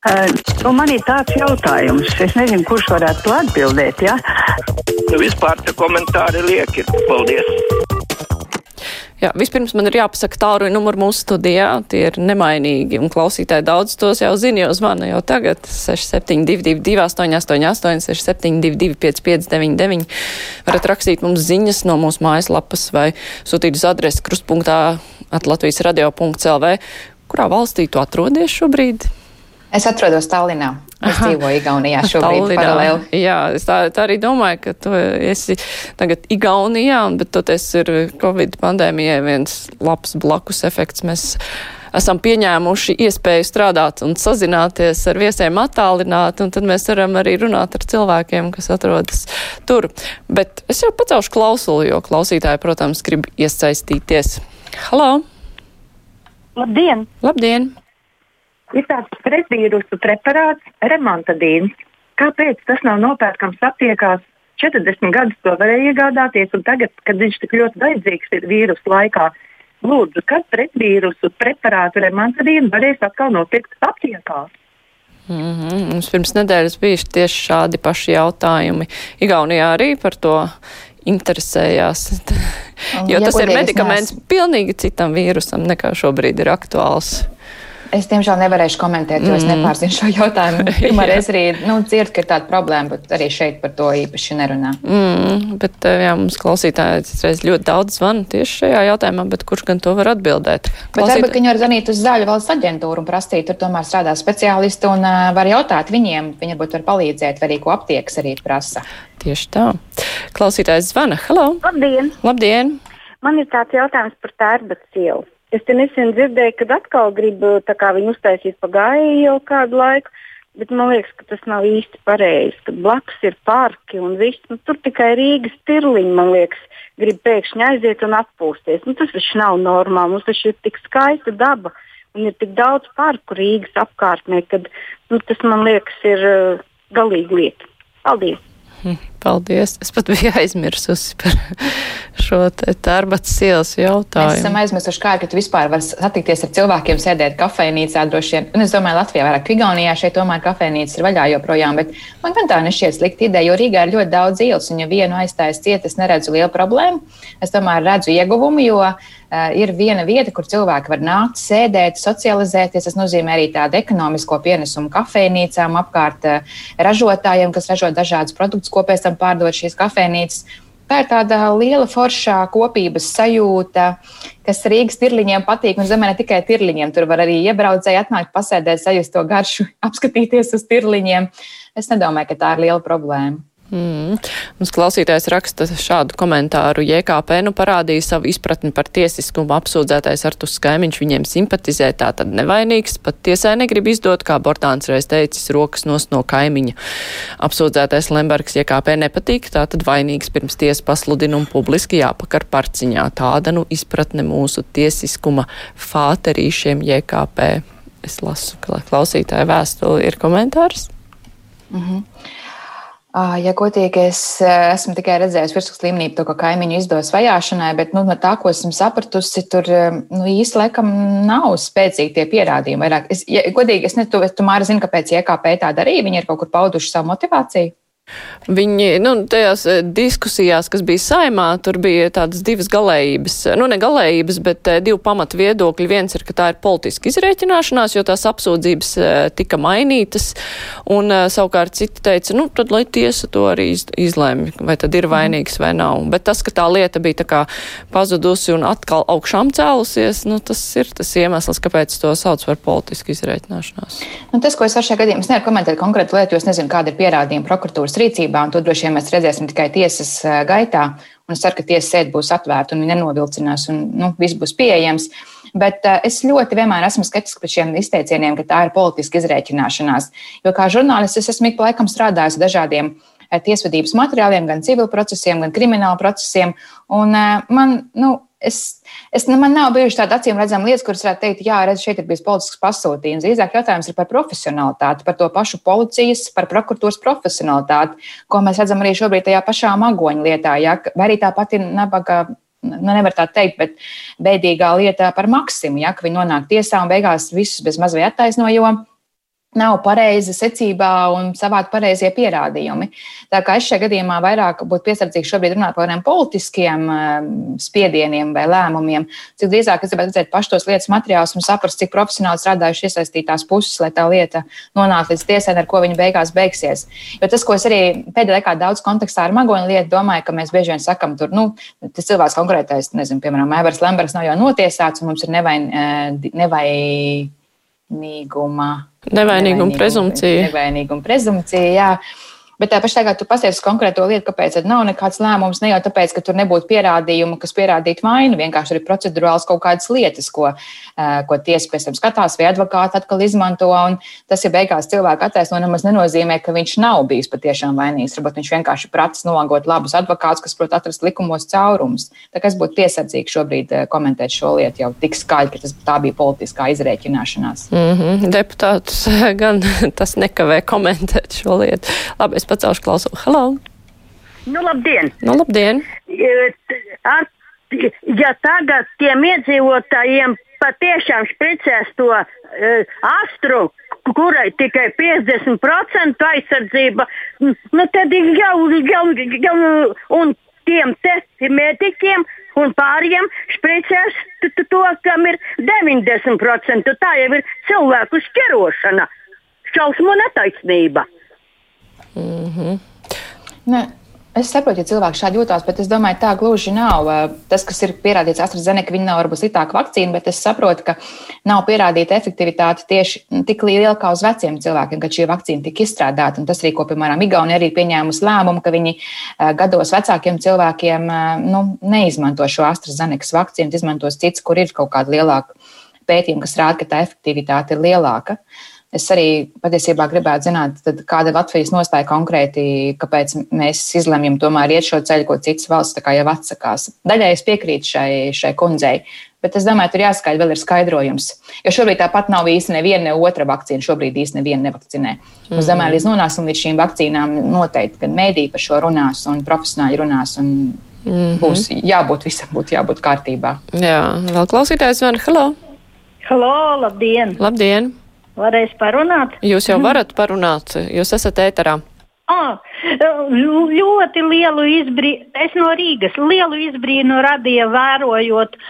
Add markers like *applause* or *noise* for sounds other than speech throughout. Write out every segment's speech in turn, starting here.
Uh, nu man ir tāds jautājums, es nezinu, kurš varētu to atbildēt. Ja? Nu, vispār tie komentāri lieki. Paldies! Jā, vispirms man ir jāpasaka tālruņa numuru mūsu studijā. Tie ir nemainīgi, un klausītāji daudz tos jau zina, jau zvana jau tagad 6722, 888, 672, 559, varat rakstīt mums ziņas no mūsu mājaslapas vai sūtīt uz adresi krustpunktā atlatvijas radio.lv. Kurā valstī tu atrodies šobrīd? Es atrodos Tallinā. Es Aha. dzīvoju Igaunijā šobrīd Tallinā. paralēli. Jā, es tā, tā arī domāju, ka tu esi tagad Igaunijā, bet toties ir Covid pandēmijai viens labs blakus efekts. Mēs esam pieņēmuši iespēju strādāt un sazināties ar viesiem attālināt, un tad mēs varam arī runāt ar cilvēkiem, kas atrodas tur. Bet es jau pacelšu klausuli, jo klausītāji, protams, grib iesaistīties. Halo! Labdien! Labdien! Ir tāds pretvīrusu preparāts, remontadīns. Kāpēc tas nav nopērkams aptiekās? 40 gadus to varēja iegādāties, un tagad, kad viņš tik ļoti vajadzīgs ir vīrusu laikā, lūdzu, kad pretvīrusu preparātu remontadīnu varēs atkal nopirkt aptiekās? Mm -hmm. Mums pirms nedēļas bija tieši šādi paši jautājumi. Igaunijā arī par to interesējās. jo ja tas ir medikaments nes... pilnīgi citam vīrusam nekā šobrīd ir aktuāls. Es tiemžēl nevarēšu komentēt, jo mm. es nepārzinu šo jautājumu. *laughs* Pirmā reize arī nu, dzirdu, ka ir tāda problēma, bet arī šeit par to īpaši nerunā. Mm, bet eh, jā, mums klausītāji reiz ļoti daudz zvana tieši šajā jautājumā, bet kurš gan to var atbildēt? Klausīt... Bet varbūt viņi var zvanīt uz Zaļu valsts aģentūru un prasīt, tur tomēr strādā speciālisti un uh, var jautāt viņiem, viņi varbūt var palīdzēt, vai arī ko aptieks arī prasa. Tieši tā. Klausītājs zvana. Halo! Labdien! Labdien! Man ir tāds jautājums par tērbats ielu. Es te nesen dzirdēju, ka atkal grib viņu uztaisīt pa gāju jau kādu laiku, bet man liekas, ka tas nav īsti pareizi. Kad blakus ir parki un viss, nu, tur tikai Rīgas tirliņi, man liekas, grib pēkšņi aiziet un atpūsties. Nu, tas taču nav normāli. Mums taču ir tik skaista daba un ir tik daudz parku Rīgas apkārtnē, ka nu, tas man liekas ir uh, galīgi lieta. Paldies! Hm, paldies! Es pat *laughs* biju aizmirsusi par šo tērbats ielas jautājumu. Mēs esam aizmirsuši, kā, ka tu vispār vari satikties ar cilvēkiem, sēdēt kafejnīcā droši vien. Un es domāju, Latvijā vairāk Igaunijā šeit tomēr kafejnīcas ir vaļā joprojām, bet man gan tā nešķiet slikta ideja, jo Rīgā ir ļoti daudz ielas, un ja vienu aizstājas ciet, es neredzu lielu problēmu. Es tomēr redzu ieguvumu, jo uh, ir viena vieta, kur cilvēki var nākt, sēdēt, socializēties. Tas nozīmē arī tādu ekonomisko pienesumu kafejnīcām apkārt uh, ražotājiem, kas ražo dažādus produktus, ko pēc tam pārdod šīs kafejnīcas tā ir tāda liela foršā kopības sajūta, kas Rīgas tirliņiem patīk. Un zemē ne tikai tirliņiem, tur var arī iebraucēji atnākt, pasēdēt, sajust to garšu, *laughs* apskatīties uz tirliņiem. Es nedomāju, ka tā ir liela problēma. Mm. Mums klausītājs raksta šādu komentāru. JKP nu parādīja savu izpratni par tiesiskumu apsūdzētais Artus Skaimiņš viņiem simpatizē, tā tad nevainīgs, pat tiesai negrib izdot, kā Bortāns reiz teicis, rokas nost no kaimiņa. Apsūdzētais Lembergs JKP nepatīk, tā tad vainīgs pirms tiesa pasludina un publiski jāpakar parciņā. Tāda nu izpratne mūsu tiesiskuma fāterīšiem JKP. Es lasu, ka klausītāja vēstuli ir komentārs. Mm -hmm. Ja godīgi, es esmu tikai redzējusi virsmas līmenī to, ka kaimiņu izdos vajāšanai, bet nu, no tā, ko esmu sapratusi, tur nu, īsti laikam nav spēcīgi tie pierādījumi. Vairāk. Es, ja, godīgi, es nezinu, tu, tu Māra zini, kāpēc IKP tā darīja. Viņi ir kaut kur pauduši savu motivāciju. Viņi, nu, tajās eh, diskusijās, kas bija saimā, tur bija tādas divas galējības, nu, ne galējības, bet eh, divi pamatu viedokļi. Viens ir, ka tā ir politiska izrēķināšanās, jo tās apsūdzības eh, tika mainītas, un savukārt citi teica, nu, tad lai tiesa to arī izlēma, vai tad ir vainīgs vai nav. Bet tas, ka tā lieta bija tā kā pazudusi un atkal augšām cēlusies, nu, tas ir tas iemesls, kāpēc to sauc par politisku izrēķināšanās. Nu, tas, ko es ar šajā gadījumā, nevaru komentēt konkrētu lietu, jo es nezinu, kāda ir pierādījuma prokuratūras rīcībā, un to droši vien mēs redzēsim tikai tiesas gaitā. Un es ceru, ka tiesas sēde būs atvērta un nenovilcinās, un nu, viss būs pieejams. Bet uh, es ļoti vienmēr esmu skeptisks par šiem izteicieniem, ka tā ir politiska izrēķināšanās. Jo kā žurnālists es esmu ik pa laikam strādājis dažādiem tiesvedības materiāliem, gan civil procesiem, gan krimināla procesiem. Un uh, man, nu, es, es, nu, man nav bijušas tādas acīm redzamas lietas, kuras varētu teikt, jā, redz, šeit ir bijis politisks pasūtījums. Drīzāk jautājums ir par profesionalitāti, par to pašu policijas, par prokuratūras profesionalitāti, ko mēs redzam arī šobrīd tajā pašā magoņa lietā. Ja? Vai arī tā pati nabaga. Nu, nevar tā teikt, bet bēdīgā lietā par Maksimu, ja, ka viņi nonāk tiesā un beigās visus bez mazliet attaisno, jo nav pareiza secībā un savādi pareizie pierādījumi. Tā kā es šajā gadījumā vairāk būtu piesardzīgs šobrīd runāt par politiskiem ehm, spiedieniem vai lēmumiem, cik drīzāk es gribētu redzēt pašu tos lietas materiālus un saprast, cik profesionāli strādājuši iesaistītās puses, lai tā lieta nonāktu līdz tiesai, ar ko viņa beigās beigsies. Jo tas, ko es arī pēdējā laikā daudz kontekstā ar magonu lietu domāju, ka mēs bieži vien sakam, tur, nu, tas cilvēks konkrētais, nezinu, piemēram, Evers Lembers nav jau notiesāts un mums ir nevain, eh, nevainīguma Nevainīguma prezumcija. Nevainīguma prezumcija, jā. Bet tā pašā laikā tu pasties konkrēto lietu, kāpēc nav nekāds lēmums. Ne jau tāpēc, ka tur nebūtu pierādījumu, kas pierādītu vainu. Vienkārši ir procedurāls kaut kādas lietas, ko, ko tiesa pēc tam skatās, vai advokāti atkal izmanto. Tas, ja beigās cilvēku attaisno, nemaz nenozīmē, ka viņš nav bijis patiešām vainīgs. Varbūt viņš vienkārši pratis nolagot labus advokātus, kas prot atrast likumos caurumus. Tā kā es būtu piesardzīgs šobrīd komentēt šo lietu jau tik skaļi, ka tas, tā bija politiskā izrēķināšanās. Mm -hmm. Deputātus *laughs* gan tas nekavē komentēt šo lietu. Labi, pacelšu klausu. Halo! Nu, labdien! Nu, labdien! Ar, ja tagad tiem iedzīvotājiem patiešām špricēs to uh, astru, kurai tikai 50% aizsardzība, nu tad jau, jau, jau un tiem te mediķiem un pāriem špricēs to, kam ir 90%. Tā jau ir cilvēku šķirošana, šausmu netaisnība. Mm -hmm. ne. Es saprotu, ja cilvēki šādi jūtas, bet es domāju, tā gluži nav. Tas, kas ir pierādīts AstraZeneca, viņa nav varbūt sliktāka vakcīna, bet es saprotu, ka nav pierādīta efektivitāte tieši tik liela kā uz veciem cilvēkiem, kad šī vakcīna tika izstrādāta. Un tas arī, ko, piemēram, Igaunija arī pieņēmusi lēmumu, ka viņi gados vecākiem cilvēkiem nu, neizmanto šo AstraZeneca vakcīnu, izmantos cits, kur ir kaut kāda lielāka pētījuma, kas rāda, ka tā efektivitāte ir lielāka. Es arī patiesībā gribētu zināt, kāda ir Latvijas nostāja konkrēti, kāpēc mēs izlemjam tomēr iet šo ceļu, ko citas valsts jau atsakās. Daļai es piekrītu šai, šai kundzei, bet es domāju, tur jāskaidro vēl ir skaidrojums. Jo šobrīd tāpat nav īsti neviena ne otra vakcīna, šobrīd īsti neviena nevakcinē. Mm. Es domāju, līdz nonāksim līdz šīm vakcīnām, noteikti gan mēdī par šo runās un profesionāļi runās. Un mm -hmm. Būs jābūt visam, būtu jābūt kārtībā. Jā, vēl klausītājs vana. Halo! Halo, labdien! Labdien! Varēs parunāt? Jūs jau varat parunāt, jūs esat ēterā. Ah, ļoti lielu izbrīnu, es no Rīgas, lielu izbrīnu radīja vērojot uh,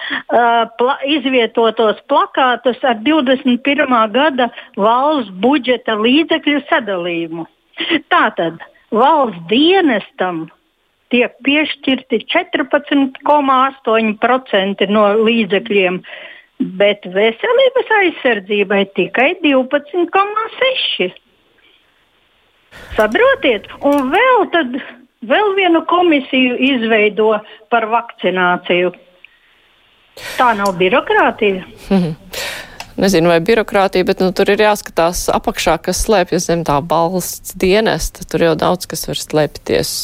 pla, izvietotos plakātus ar 21. gada valsts budžeta līdzekļu sadalījumu. Tātad valsts dienestam tiek piešķirti 14,8% no līdzekļiem. Uh, bet veselības aizsardzībai tikai 12,6. Saprotiet, un vēl, tad, vēl vienu komisiju izveido par vakcināciju. Tā nav birokrātija. *laughs* Nezinu, vai birokrātija, bet nu, tur ir jāskatās apakšā, kas slēpjas zem tā balsts dienesta. Tur jau daudz kas var slēpties.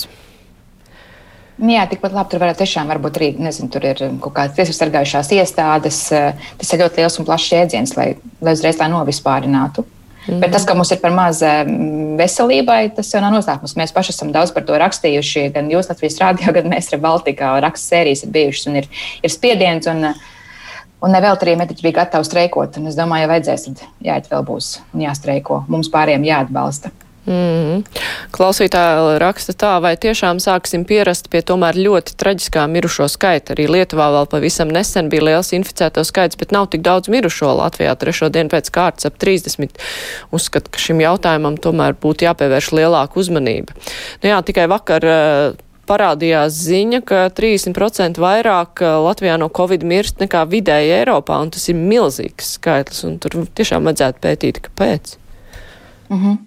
Jā, tikpat labi tur varētu tiešām būt arī, nezinu, tur ir kaut kādas tiesību sargājušās iestādes. Eh, tas ir ļoti liels un plašs jēdziens, lai, lai uzreiz tā novispārinātu. Mm. Bet tas, ka mums ir par maz eh, veselībai, tas jau nav noslēpums. Mēs paši esam daudz par to rakstījuši. Gan jūs Latvijas rādio, gan mēs ar Baltikā rakstu sērijas ir bijušas un ir, ir spiediens. Un, Un nevēl arī mediķi bija gatavi streikot. Es domāju, ja vajadzēs, tad jāiet vēl būs un jāstreiko. Mums pāriem jāatbalsta. Mm. Klausītāja raksta tā, vai tiešām sāksim pierast pie tomēr ļoti traģiskā mirušo skaita. Arī Lietuvā vēl pavisam nesen bija liels inficēto skaits, bet nav tik daudz mirušo Latvijā trešo dienu pēc kārtas ap 30. Uzskat, ka šim jautājumam tomēr būtu jāpievērš lielāka uzmanība. Nu jā, tikai vakar uh, parādījās ziņa, ka 30% vairāk eh, Latvijā no Covid mirst nekā vidēji Eiropā, un tas ir milzīgs skaitlis, un tur tiešām vajadzētu pētīt, kāpēc. -hmm.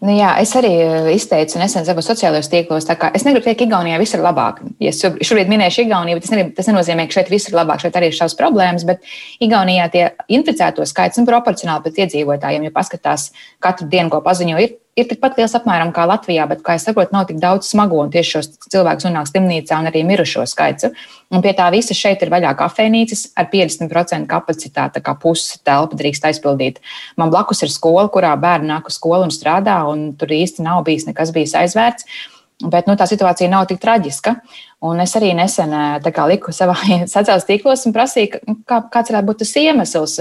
Nu, jā, es arī eh, izteicu nesen savos sociālajos tīklos, ka es negribu teikt, ka Igaunijā viss ir labāk. Ja es šobrīd minēšu Igauniju, bet tas, negrib, tas nenozīmē, ka šeit viss ir labāk. Šeit arī ir savas problēmas, bet Igaunijā tie inficēto skaits ir proporcionāli pēc iedzīvotājiem. Ja paskatās katru dienu, ko paziņo, ir ir tikpat liels apmēram kā Latvijā, bet, kā es saprotu, nav tik daudz smago un tieši šos cilvēkus nonāk slimnīcā un arī mirušo skaits. Un pie tā visa šeit ir vaļā kafejnīcas ar 50% kapacitāti, kā pusi telpa drīkst aizpildīt. Man blakus ir skola, kurā bērni nāk uz skolu un strādā, un tur īsti nav bijis nekas bijis aizvērts. Bet nu, tā situācija nav tik traģiska. Un es arī nesen kā, liku savā *laughs* sociālajos tīklos un prasīju, kā, kāds varētu būt tas iemesls.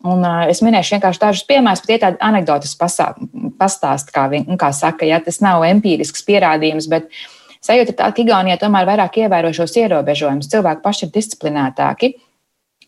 Un, uh, es minēšu vienkārši dažus piemērus, bet tie tādi anekdotas pastāsti, kā, viņ, kā saka, ja tas nav empirisks pierādījums, bet sajūta ir tā, ka Igaunija tomēr vairāk ievēro šos ierobežojumus. Cilvēki paši ir disciplinētāki.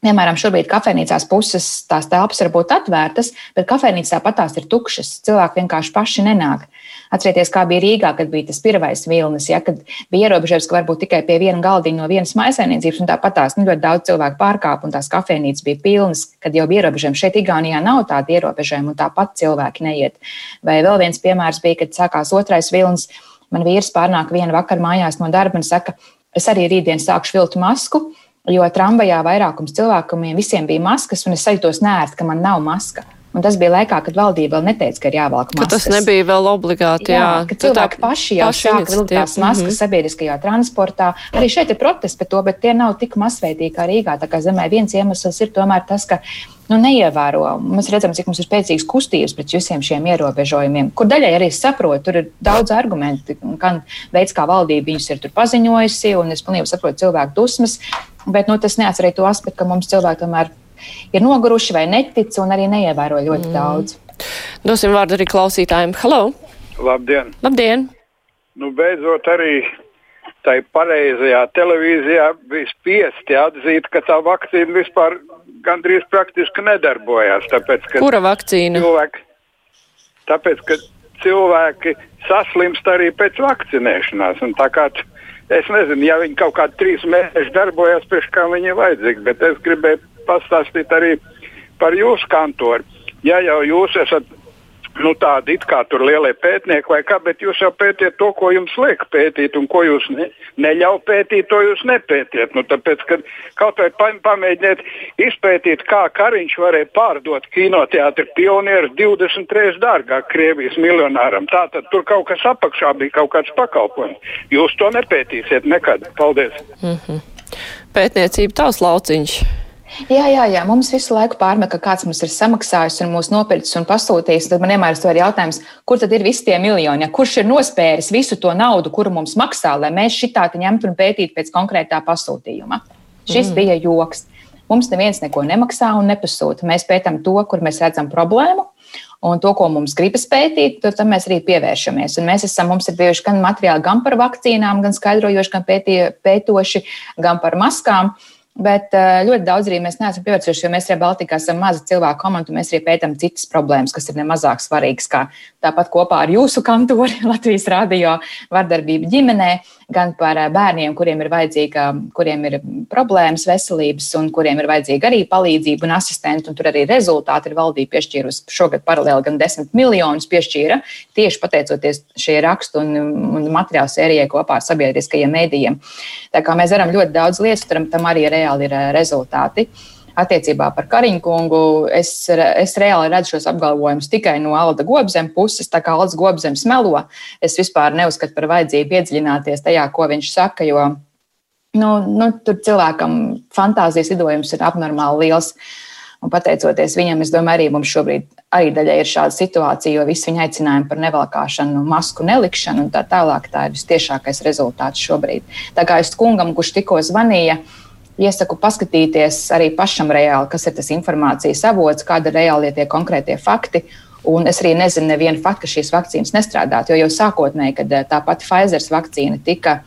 Piemēram, šobrīd kafejnīcās puses tās telpas var būt atvērtas, bet kafejnīcā pat tās ir tukšas. Cilvēki vienkārši paši nenāk. Atcerieties, kā bija Rīgā, kad bija tas pirmais vilnis, ja, kad bija ierobežojums, ka varbūt tikai pie viena galdiņa no vienas maisainiecības, un tāpat tās nu, ļoti daudz cilvēku pārkāpa, un tās kafejnīcas bija pilnas, kad jau bija ierobežojumi. Šeit Igaunijā nav tāda ierobežojuma, un tāpat cilvēki neiet. Vai vēl viens piemērs bija, kad sākās otrais vilnis. Man vīrs pārnāk vienu vakaru mājās no darba un saka, es arī rītdien sākšu vilkt masku. Jo tramvajā vairākums cilvēkiem visiem bija maskas, un es sajūtos nērti, ka man nav maska. Un tas bija laikā, kad valdība vēl neteica, ka ir jāvelk maskas. Ka tas nebija vēl obligāti. Jā, jā ka cilvēki tā, paši jau paši sāk vilkt tās maskas mm -hmm. sabiedriskajā transportā. Arī šeit ir protesti par to, bet tie nav tik masveidīgi kā Rīgā. Tā kā zemē viens iemesls ir tomēr tas, ka nu, neievēro. Mēs redzam, cik mums ir spēcīgs kustības pret visiem šiem ierobežojumiem, kur daļai arī saprotu, tur ir daudz argumentu, gan veids, kā valdība viņus ir paziņojusi, un es pilnībā saprotu cilvēku dusmas, bet nu, tas neats arī to aspektu, ka mums cilvēki tomēr ir noguruši vai netic un arī neievēro ļoti mm. daudz. Dosim vārdu arī klausītājiem. Halo! Labdien! Labdien. Nu, beidzot, arī tai pareizajā televīzijā bija spiesti atzīt, ka tā vakcīna vispār gandrīz praktiski nedarbojās. Tāpēc, Kura vakcīna? Cilvēki, tāpēc, ka cilvēki saslimst arī pēc vakcinēšanās. Un tā kā es nezinu, ja viņi kaut kādi trīs mēneši darbojas, pēc kā viņi ir vajadzīgi, bet es gribēju pastāstīt arī par jūsu kantoru. Ja jau jūs esat nu, tādi it kā tur lielie pētnieki vai kā, bet jūs jau pētiet to, ko jums liek pētīt, un ko jūs ne, neļauj pētīt, to jūs nepētiet. Nu, tāpēc, kad kaut vai pamēģiniet izpētīt, kā Kariņš varēja pārdot kinoteātri pionieru 23 dārgāk Krievijas miljonāram. Tātad tur kaut kas apakšā bija kaut kāds pakalpojums. Jūs to nepētīsiet nekad. Paldies! Mm -hmm. Pētniecība tavs lauciņš. Jā, jā, jā, mums visu laiku pārmet, ka kāds mums ir samaksājis un mūs nopircis un pasūtījis. Tad man vienmēr ir jautājums, kur tad ir visi tie miljoni? Ja kurš ir nospēris visu to naudu, kuru mums maksā, lai mēs šitā ņemtu un pētītu pēc konkrētā pasūtījuma? Šis mm. bija joks. Mums neviens neko nemaksā un nepasūta. Mēs pētām to, kur mēs redzam problēmu, un to, ko mums gribas pētīt, tur tam mēs arī pievēršamies. Un mēs esam, mums ir bijuši gan materiāli gan par vakcīnām, gan skaidrojoši, gan pētie, pētoši, gan par maskām. Uh, Bet eh, ļoti daudz arī mēs neesam pievērsušies, jo mēs arī Baltikā esam maza cilvēku komanda, un mēs arī pētām citas problēmas, kas ir nemazāk svarīgas, kā tāpat kopā ar jūsu kantori *laughs* Latvijas radio vardarbību ģimenē, gan par bērniem, kuriem ir vajadzīga, kuriem ir problēmas veselības, un kuriem ir vajadzīga arī palīdzība un asistenti, un tur arī rezultāti ir valdība piešķīrusi šogad paralēli gan 10 miljonus piešķīra tieši pateicoties šie rakstu un, un materiālu sērijai kopā ar sabiedriskajiem mēdījiem. Tā kā mēs varam ļoti daudz lietas, tam arī reāli ir rezultāti. Attiecībā par Kariņu kungu es, es reāli redzu šos apgalvojumus tikai no Alda Gobzem puses. Tā kā Alda Gobzems melo, es vispār neuzskatu par vajadzību iedziļināties tajā, ko viņš saka, jo nu, nu, tur cilvēkam fantāzijas lidojums ir abnormāli liels. Un pateicoties viņam, es domāju, arī mums šobrīd arī daļai ir šāda situācija, jo visi viņa aicinājumi par nevalkāšanu, masku nelikšanu un tā tālāk, tā ir vistiešākais rezultāts šobrīd. Tā kā es kungam, kurš tikko zvanīja, uh, Iesaku paskatīties arī pašam reāli, kas ir tas informācijas avots, kāda ir reāli tie konkrētie fakti. Un es arī nezinu, nevienu faktu, ka šīs vakcīnas nestrādātu, jo jau sākotnēji, kad eh, tā pati Pfizer vakcīna tika,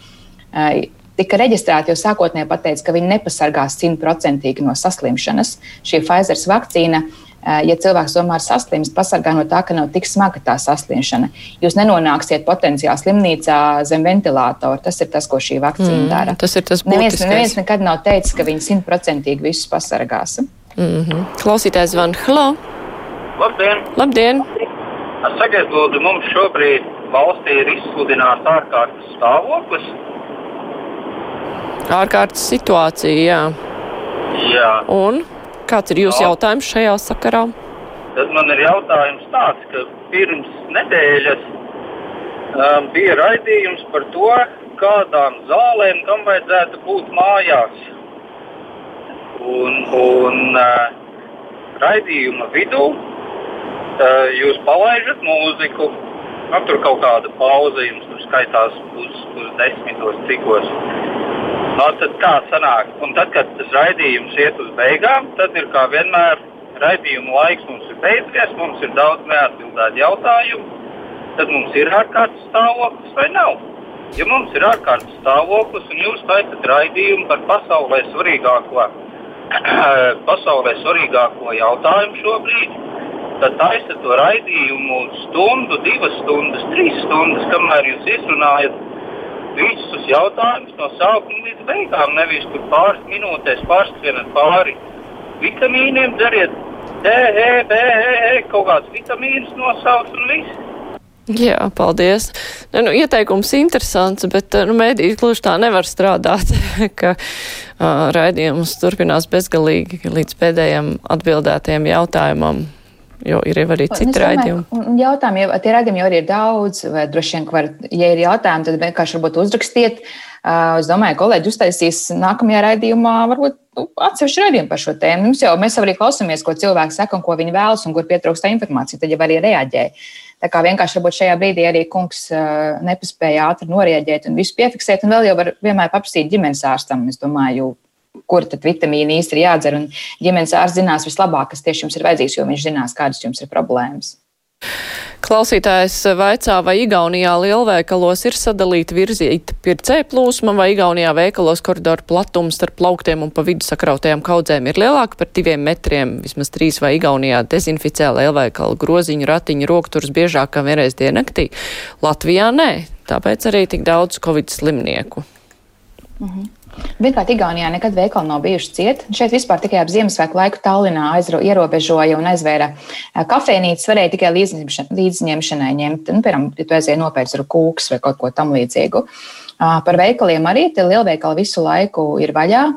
eh, tika reģistrēta, jau sākotnēji pateica, ka viņi nepasargās simtprocentīgi no saslimšanas. Šī Pfizer vakcīna Eh, ja cilvēks tomēr saslimst, pasargā no tā, ka nav tik smaga tā saslimšana. Jūs nenonāksiet potenciāli slimnīcā zem ventilatora. Tas ir tas, ko šī vakcīna mm, dara. Tas ir tas neviens, neviens nekad nav teicis, ka viņi simtprocentīgi visus pasargās. Mm -hmm. Klausītājs zvan, hello! Labdien! Labdien. Sakiet, lūdzu, mums šobrīd valstī ir izsludināts ārkārtas stāvoklis. Ārkārtas situācija, jā. Jā. Un? Kāds ir jūsu jautājums šajā sakarā? Tad man ir jautājums tāds, ka pirms nedēļas um, bija raidījums par to, kādām zālēm tam vajadzētu būt mājās. Un, un uh, raidījuma vidū uh, jūs palaižat mūziku. Nu, tur kaut kāda pauze jums tur skaitās uz, uz desmitos cikos. No, tad kā sanāk? Un tad, kad tas raidījums iet uz beigām, tad ir kā vienmēr raidījuma laiks mums ir beidzies, mums ir daudz neatbildētu jautājumu, tad mums ir ārkārtas stāvoklis vai nav. Ja mums ir ārkārtas stāvoklis un jūs taisat raidījumu par pasaulē svarīgāko, *clears throat* pasaulē svarīgāko jautājumu šobrīd, tad taisat to raidījumu stundu, divas stundas, trīs stundas, kamēr jūs izrunājat visus jautājumus no sākuma līdz beigām. Nevis tur pāris minūtēs pārskrienat pāri vitamīniem, dariet D, E, B, E, e kaut kāds vitamīns nosauc un viss. Jā, paldies. Nu, ieteikums interesants, bet nu, mēdī gluži tā nevar strādāt, *laughs* ka uh, raidījums turpinās bezgalīgi līdz pēdējiem atbildētajiem jautājumam jo ir jau arī citi raidījumi. Jautājumi, jau, tie raidījumi jau arī ir daudz, vai droši vien, var, ja ir jautājumi, tad vienkārši varbūt uzrakstiet. Es domāju, kolēģi uztaisīs nākamajā raidījumā varbūt nu, atsevišķu raidījumu par šo tēmu. Mums jau mēs arī klausāmies, ko cilvēki saka un ko viņi vēlas un kur pietrūkst informācija, tad jau arī reaģē. Tā kā vienkārši varbūt šajā brīdī arī kungs nepaspēja ātri norēģēt un visu piefiksēt, un vēl jau var vienmēr paprasīt ģimenes ārstam, es domāju, kur tad vitamīni īsti ir jādzer. Un ģimenes ārsts zinās vislabāk, kas tieši jums ir vajadzīgs, jo viņš zinās, kādas jums ir problēmas. Klausītājs vaicā, vai Igaunijā lielveikalos ir sadalīta virzīta pircēja plūsma, vai Igaunijā veikalos koridoru platums starp plauktiem un pa vidu sakrautajām kaudzēm ir lielāka par diviem metriem, vismaz trīs, vai Igaunijā dezinficē lielveikalu groziņu, ratiņu, rokturs biežāk kā vienreiz diennaktī. Latvijā nē, tāpēc arī tik daudz covid slimnieku. Mhm. Pirmkārt, Igaunijā nekad veikali nav bijuši cieti. Šeit vispār tikai ap Ziemassvētku laiku Tallinā aizro, ierobežoja un aizvēra kafejnīcas, varēja tikai līdzņemšanai ņemt. Nu, piemēram, ja tu aizēji nopērts ar kūks vai kaut ko tam līdzīgu. Par veikaliem arī tie lielveikali visu laiku ir vaļā.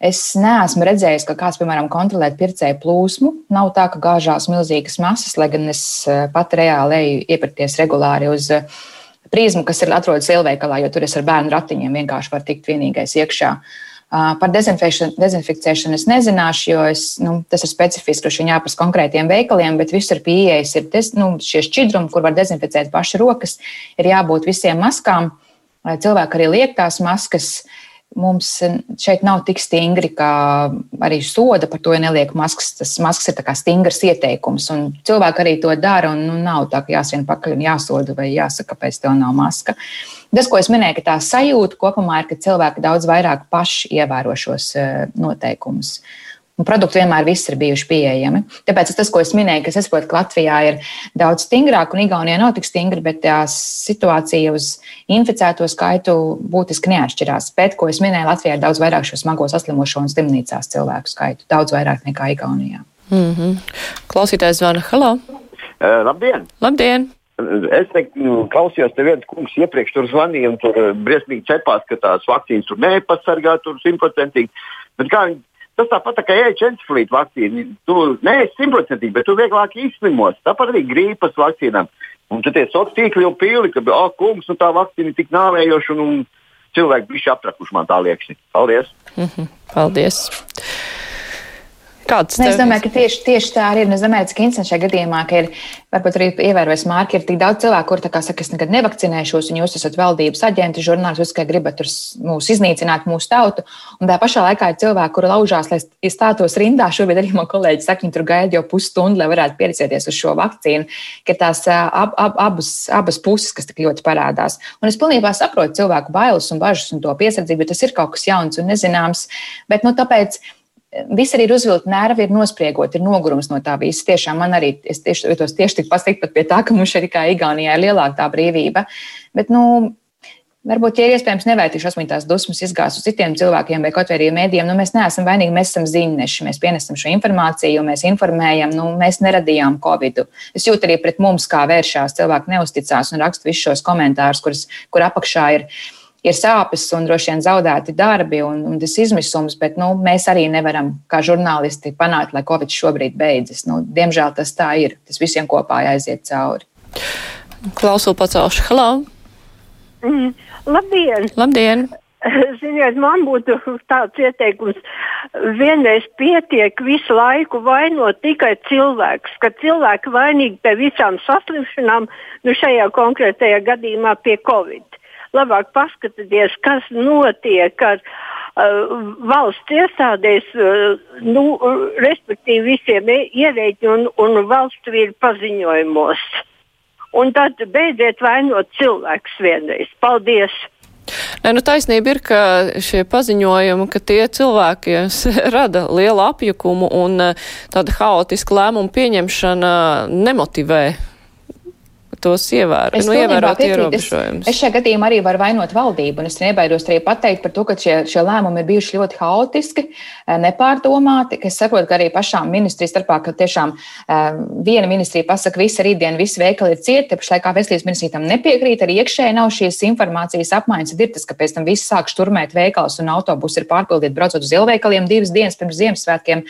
Es neesmu redzējis, ka kāds, piemēram, kontrolē pircēju plūsmu. Nav tā, ka gāžās milzīgas masas, lai gan es pat reāli eju iepirkties regulāri uz uh, prizmu, kas ir atrodas lielveikalā, jo tur es ar bērnu ratiņiem vienkārši varu tikt vienīgais iekšā. Par dezinfekcēšanu es nezināšu, jo es, nu, tas ir specifiski, kurš viņa jāprasa konkrētiem veikaliem, bet visur pieejas ir des, nu, šie šķidrumi, kur var dezinficēt paši rokas, ir jābūt visiem maskām. Cilvēki arī liek tās maskas. Uh, mums šeit nav tik stingri, kā arī soda par to, ja neliek maskas. Tas maskas ir stingrs ieteikums, un cilvēki arī to dara. Un, nu, nav tā, ka jāsien pakaļ un jāsoda vai jāsaka, kāpēc tev nav maska. Tas, ko es minēju, ka tā sajūta kopumā ir, ka cilvēki daudz vairāk paši ievēro šos eh, noteikumus. Un produkti vienmēr viss ir bijuši pieejami. Tāpēc tas, ko es minēju, ka es saprotu, ka Latvijā ir daudz stingrāk un Igaunijā nav tik stingri, bet tā situācija uz inficēto skaitu būtiski neatšķirās. Bet, ko es minēju, Latvijā ir daudz vairāk šo smago saslimušo un slimnīcās cilvēku skaitu. Daudz vairāk nekā Igaunijā. Mm -hmm. Klausītājs zvana Halo! Uh, labdien! Labdien! Es te, nu, klausījos, te viens kungs iepriekš tur zvanīja, un tur briesmīgi cepās, ka tās vakcīnas tur nepasargā tur simtprocentīgi. Bet kā viņi Tas tāpat tā kā ēķencefalīta vakcīna. Tu neesi simtprocentīgi, bet tu vieglāk izslimos. Tāpat arī grīpas vakcīnām. Un tad tie sociāli tīkli jau pilni, ka, ah, kungs, nu tā vakcīna ir tik nāvējoša, un, un cilvēki bišķi aptrakuši man tā liekas. Paldies! Mm -hmm. Paldies! Kāds nu, es domāju, ka tieši, tieši tā arī ir. Es domāju, ka Insens šajā gadījumā ir varbūt arī ievērojis mārki. Ir tik daudz cilvēku, kur saka, es nekad nevakcinēšos, un jūs esat valdības aģenti, žurnālisti, jūs tikai gribat mūs iznīcināt, mūsu tautu. Un tā pašā laikā ir cilvēki, kuri laužās, lai stātos rindā. Šobrīd arī man kolēģi saka, viņi tur gaida jau pusstundu, lai varētu pieredzēties uz šo vakcīnu. Ka tās ab, ab, abas, abas puses, kas tik ļoti parādās. Un es pilnībā saprotu cilvēku bailes un bažas un to piesardzību, bet tas ir kaut kas jauns un nezināms. Bet, nu, tāpēc, Visi arī Roosevelta nervi ir nospriegoti, ir nogurums no tā visa. Tiešām man arī, es tieši jūtos tieši tik paslikt pat pie tā, ka mums šeit kā Igaunijā ir lielāka tā brīvība. Bet, nu, Varbūt, ja ir iespējams, nevērtīšu asmintās dusmas izgāzt uz citiem cilvēkiem vai kaut vai arī mēdījiem, nu, mēs neesam vainīgi, mēs esam ziņneši, mēs pienesam šo informāciju, mēs informējam, nu, mēs neradījām Covid. Es jūtu arī pret mums, kā vēršās, cilvēki neusticās un raksta visus šos komentārus, kurus, kur apakšā ir ir sāpes un droši vien zaudēti darbi un, un tas izmisums, bet nu, mēs arī nevaram, kā žurnālisti, panākt, lai Covid šobrīd beidzas. Nu, diemžēl tas tā ir. Tas visiem kopā jāiziet cauri. Klausulu pacelšu. Halo! Mm, labdien! Labdien! *laughs* Ziniet, man būtu tāds ieteikums. Vienreiz pietiek visu laiku vainot tikai cilvēks, ka cilvēki vainīgi pie visām saslimšanām, nu šajā konkrētajā gadījumā pie Covid labāk paskatieties, kas notiek ar, uh, valsts iestādēs, uh, nu, respektīvi visiem ierēģi un, un valstu vīru paziņojumos. Un tad beidziet vainot cilvēkus vienreiz. Paldies! Nē, nu taisnība ir, ka šie paziņojumi, ka tie cilvēki *laughs* rada lielu apjukumu un tāda haotiska lēmuma pieņemšana nemotivē tos ievēr, nu, ievērot ierobežojumus. Es, es šajā gadījumā arī varu vainot valdību, un es nebaidos arī pateikt par to, ka šie, šie lēmumi ir bijuši ļoti haotiski, eh, nepārdomāti, ka es saprotu, ka arī pašām ministrijas starpā, ka tiešām uh, viena ministrija pasaka, visa rītdiena, visi veikali ir cieti, pašlaikā veselības ministrija tam nepiekrīt, arī iekšēji nav šīs informācijas apmaiņas, ir tas, ka pēc tam viss sāk šturmēt veikals un autobusi ir pārpildīti braucot uz ilveikaliem divas dienas pirms Ziemassvētkiem.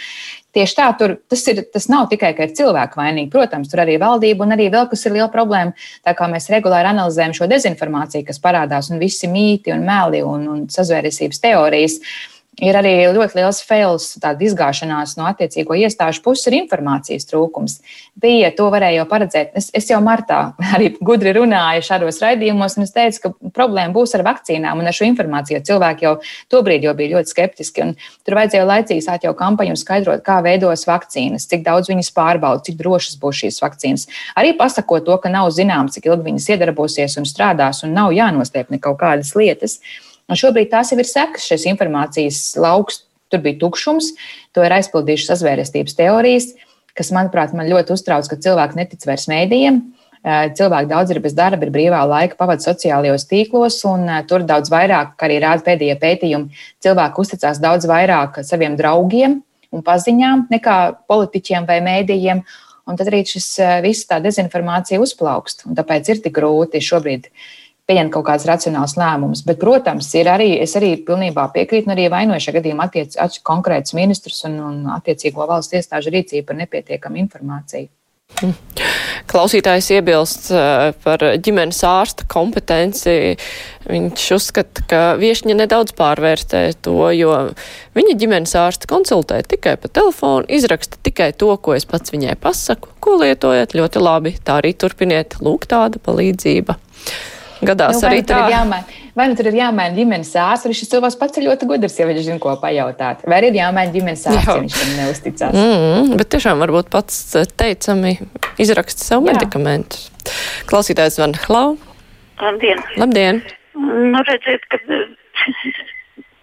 Tieši tā, tur tas, ir, tas nav tikai, ka ir cilvēki vainīgi. Protams, tur arī valdība un arī vēl kas ir liela problēma. Tā kā mēs regulāri analizējam šo dezinformāciju, kas parādās, un visi mīti un meli un, un sazvēresības teorijas. Uh, ir arī ļoti liels fails, tāda izgāšanās no attiecīgo iestāžu puses, ir informācijas trūkums. Bija, to varēja jau paredzēt. Es, es jau martā *laughs* arī gudri runāju šādos raidījumos, un es teicu, ka problēma būs ar vakcīnām un ar šo informāciju. Cilvēki jau tobrīd jau bija ļoti skeptiski, un tur vajadzēja laicīgi sākt jau kampaņu un skaidrot, kā veidos vakcīnas, cik daudz viņas pārbauda, cik drošas būs šīs vakcīnas. Arī pasakot to, ka nav zināms, cik ilgi viņas iedarbosies un strādās, un nav jānostiep ne kaut kādas lietas. Un šobrīd tās jau ir sekas šīs informācijas lauks. Tur bija tukšums, to ir aizpildījušas sazvērestības teorijas, kas, manuprāt, man ļoti uztrauc, ka cilvēki netic vairs mēdījiem. Cilvēki daudz ir bez darba, ir brīvā laika, pavadīja sociālajos tīklos, un tur daudz vairāk, kā arī rāda pēdējie pētījumi, cilvēki uzticās daudz vairāk saviem draugiem un paziņām nekā politiķiem vai mēdījiem. Un tad arī šis viss tā dezinformācija uzplaukst. Tāpēc ir tik grūti šobrīd uh, pieņemt kaut kādus racionālus lēmumus. Bet, protams, ir arī, es arī pilnībā piekrītu un arī vainoju šajā gadījumā attiec, konkrētus ministrus un, un attiecīgo valsts iestāžu rīcību par nepietiekamu informāciju. Hm. Klausītājs iebilst uh, par ģimenes ārsta kompetenci. Viņš uzskata, ka viešņa nedaudz pārvērtē to, jo viņa ģimenes ārsta konsultē tikai pa telefonu, izraksta tikai to, ko es pats viņai pasaku, ko lietojat ļoti labi. Tā arī turpiniet. Lūk, tāda palīdzība gadās nu, arī tā. Jāmaina, vai nu tur ir jāmaina ģimenes ārsts, vai šis cilvēks pats ir ļoti gudrs, ja viņš zina, ko pajautāt. Vai arī ir jāmaina ģimenes ārsts, ja viņš tam neusticās. Mm, bet tiešām varbūt pats eh, teicami izraksta savu Jā. medikamentus. Klausītājs Van Hlau. Labdien! Labdien! Nu, redziet, ka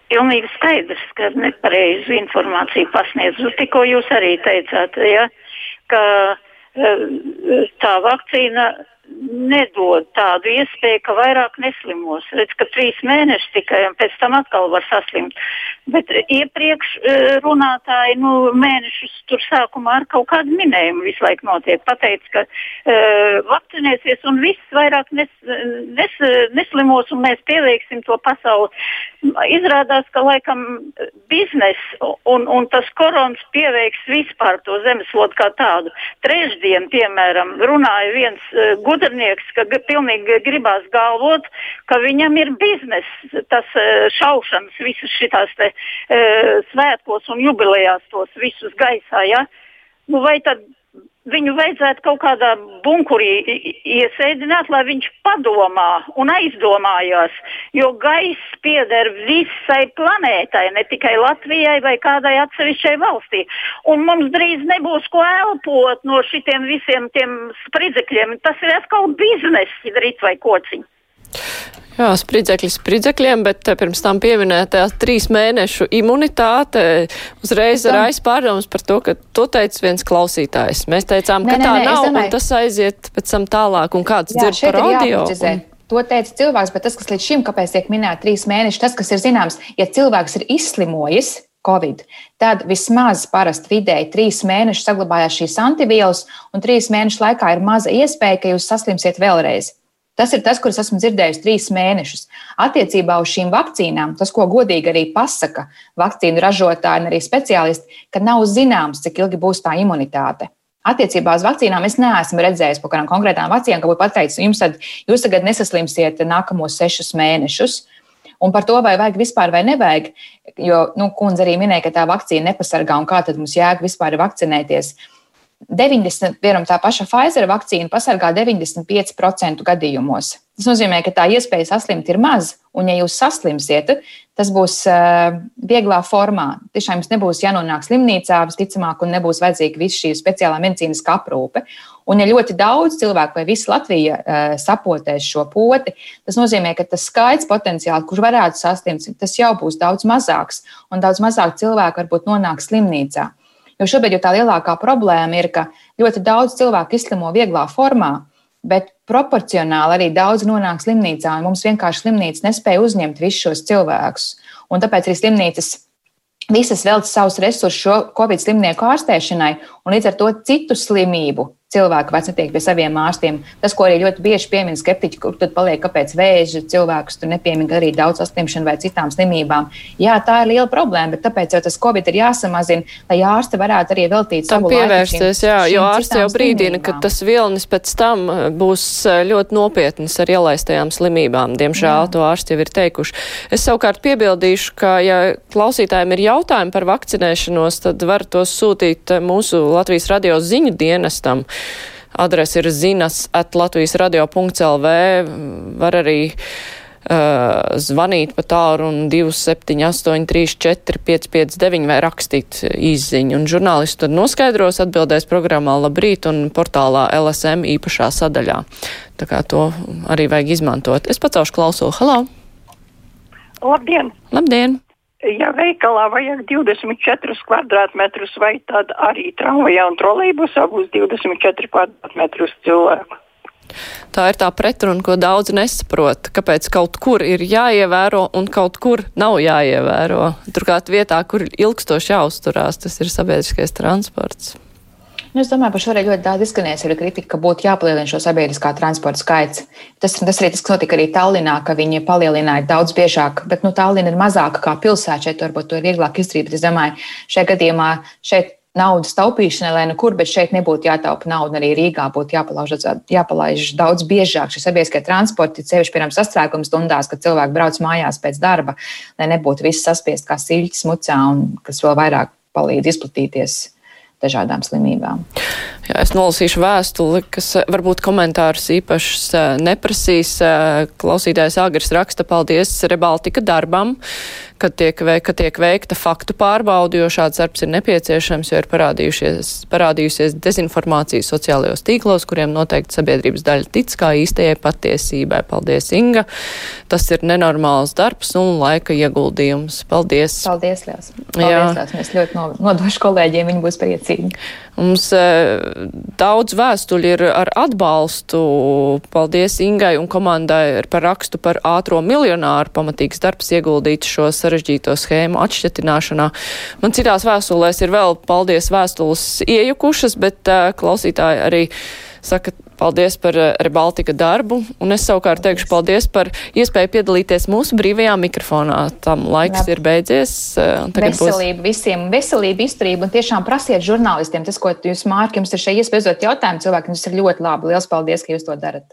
pilnīgi skaidrs, ka nepareizu informāciju pasniedz. Nu, tikko jūs arī teicāt, ja, ka eh, tā vakcīna nedod tādu iespēju, ka vairāk neslimos. Redz, ka trīs mēneši tikai un pēc tam atkal var saslimt. Bet iepriekš e, runātāji nu, mēnešus tur sākumā ar kaut kādu minējumu visu laiku notiek. Pateic, ka uh, vakcinēsies un viss vairāk nes, nes, neslimos un mēs pieveiksim to pasauli. Izrādās, ka laikam biznes un, un tas korons pieveiks vispār to zemeslodu kā tādu. Trešdien, piemēram, runāja viens uh, gudrnieks, ka pilnīgi gribās galvot, ka viņam ir biznes, tas uh, šaušanas, visas šitās te e, svētkos un jubilejās tos visus gaisā. Ja? Nu, vai tad viņu vajadzētu kaut kādā bunkurī iesēdināt, lai viņš padomā un aizdomājās, jo gaiss pieder visai planētai, ne tikai Latvijai vai kādai atsevišķai valstī. Un mums drīz nebūs ko elpot no šitiem visiem tiem spridzekļiem. Tas ir atkal biznesi, rīt vai kociņi. Jā, spridzekļi spridzekļiem, bet eh, pirms tam pieminētā trīs mēnešu imunitāte uzreiz ir aizpārdoms par to, ka to teica viens klausītājs. Mēs teicām, nē, ka nē, tā nē, nav, domāju... un tas aiziet pēc tam tālāk, un kāds Jā, dzird par audio. Un... To teica cilvēks, bet tas, kas līdz šim, kāpēc tiek minēta trīs mēneši, tas, kas ir zināms, ja cilvēks ir izslimojis, Covid, tad vismaz parasti vidēji trīs mēnešus saglabājās šīs antivielas, un trīs mēnešu laikā ir maza iespēja, ka jūs saslimsiet vēlreiz. Tas ir tas, kurus esmu dzirdējis trīs mēnešus. Attiecībā uz šīm vakcīnām, tas, ko godīgi arī pasaka vakcīnu ražotāji un arī speciālisti, ka nav zināms, cik ilgi būs tā imunitāte. Attiecībā uz vakcīnām es neesmu redzējis par kādām konkrētām vakcīnām, ka būtu pateicis, jums tad, jūs tagad nesaslimsiet nākamos sešus mēnešus. Un par to, vai vajag vispār vai nevajag, jo, nu, kundze arī minēja, ka tā vakcīna nepasargā un kā tad mums jēga vispār vakcinēties. 90, piemēram, tā paša Pfizer vakcīna pasargā 95% gadījumos. Tas nozīmē, ka tā iespēja saslimt ir maz, un ja jūs saslimsiet, tas būs uh, vieglā formā. Tiešām jums nebūs jānonāk slimnīcā, visticamāk, un nebūs vajadzīga visa šī speciālā medicīniskā aprūpe. Un, ja ļoti daudz cilvēku vai visa Latvija uh, sapotēs šo poti, tas nozīmē, ka tas skaits potenciāli, kurš varētu saslimt, tas jau būs daudz mazāks, un daudz mazāk cilvēku varbūt nonāks slimnīcā. Jo šobrīd jau tā lielākā problēma ir, ka ļoti daudz cilvēku izslimo vieglā formā, bet proporcionāli arī daudz nonāk slimnīcā, un mums vienkārši slimnīca nespēja uzņemt visus šos cilvēkus. Un tāpēc arī slimnīcas visas velc savus resursus šo covid slimnieku ārstēšanai, un līdz ar to citu slimību cilvēki vairs netiek pie saviem ārstiem. Tas, ko arī ļoti bieži piemin skeptiķi, kur tad paliek, kāpēc vēža cilvēkus tur nepiemina arī daudz saslimšanu vai citām slimībām. Jā, tā ir liela problēma, bet tāpēc jau tas covid ir jāsamazina, lai ārsti varētu arī veltīt tam pievērsties. Šim, jā, jo ārsti jau brīdina, ka tas vilnis pēc tam uh, būs uh, ļoti nopietnas ar ielaistajām slimībām. Diemžēl jā. to ārsti jau ir teikuši. Es savukārt piebildīšu, ka, ja klausītājiem ir jautājumi par vakcinēšanos, tad var tos sūtīt uh, mūsu Latvijas radio ziņu dienestam. Adrese ir zinas at Latvijas radio.lv. Var arī uh, zvanīt pa tālu un 278 34 559 vai rakstīt izziņu. Un žurnālisti tad noskaidros, atbildēs programmā Labrīt un portālā LSM īpašā sadaļā. Tā kā to arī vajag izmantot. Es pacaušu klausulu. Halo! Labdien! Labdien! Ja veikalā vajag 24 kvadrātmetrus, vai tad arī tramvajā un trolejbusā būs 24 kvadrātmetrus cilvēku? Tā ir tā pretruna, ko daudz nesaprot, kāpēc kaut kur ir jāievēro un kaut kur nav jāievēro. Turklāt vietā, kur ilgstoši jāuzturās, tas ir sabiedriskais transports. Nu, es domāju, par šo arī ļoti daudz izskanēs arī kritika, ka būtu jāpalielina šo sabiedriskā transporta skaits. Tas, tas arī tas notika arī Tallinā, ka viņi palielināja daudz biežāk, bet nu, Tallina ir mazāka kā pilsēta. Šeit varbūt to ir vieglāk izdarīt. Es domāju, šajā gadījumā šeit naudas taupīšanai, lai nekur, bet šeit nebūtu jātaupa nauda. Arī Rīgā būtu jāpalaiž, jāpalaiž daudz biežāk šie sabiedriskie transporti, ceļš, piemēram, sastrēguma stundās, kad cilvēki brauc mājās pēc darba, lai nebūtu viss saspiest kā siļķis mucā un kas vēl vairāk palīdz izplatīties dažādām slimībām. Jā, es nolasīšu vēstuli, kas eh, varbūt komentārus īpašs eh, neprasīs. Eh, klausītājs Agris raksta paldies Rebaltika darbam kad tiek, kad tiek veikta faktu pārbauda, jo šāds darbs ir nepieciešams, jo ir parādījusies dezinformācija sociālajos tīklos, kuriem noteikti sabiedrības daļa tic kā īstajai patiesībai. Paldies, Inga! Tas ir nenormāls darbs un laika ieguldījums. Paldies! Paldies, Liels! Paldies, Liels! Mēs ļoti nodošu kolēģiem, viņi būs priecīgi. Mums e, daudz vēstuļi ir ar atbalstu. Paldies Ingai un komandai par rakstu par ātro miljonāru. Pamatīgs darbs ieguldīts šo sarežģīto schēmu atšķetināšanā. Man citās vēstulēs ir vēl paldies vēstules iejukušas, bet e, klausītāji arī saka, Paldies par eh, Rebaltika darbu, un es savukārt teikšu paldies par iespēju piedalīties mūsu brīvajā mikrofonā. Tam laiks Jā. ir beidzies. Eh, veselība būs... visiem, veselība, izturība, un tiešām prasiet žurnālistiem tas, ko jūs, Mārk, jums ir šeit iespēja uzdot jautājumu cilvēkiem, tas ir ļoti labi. Liels paldies, ka jūs to darat.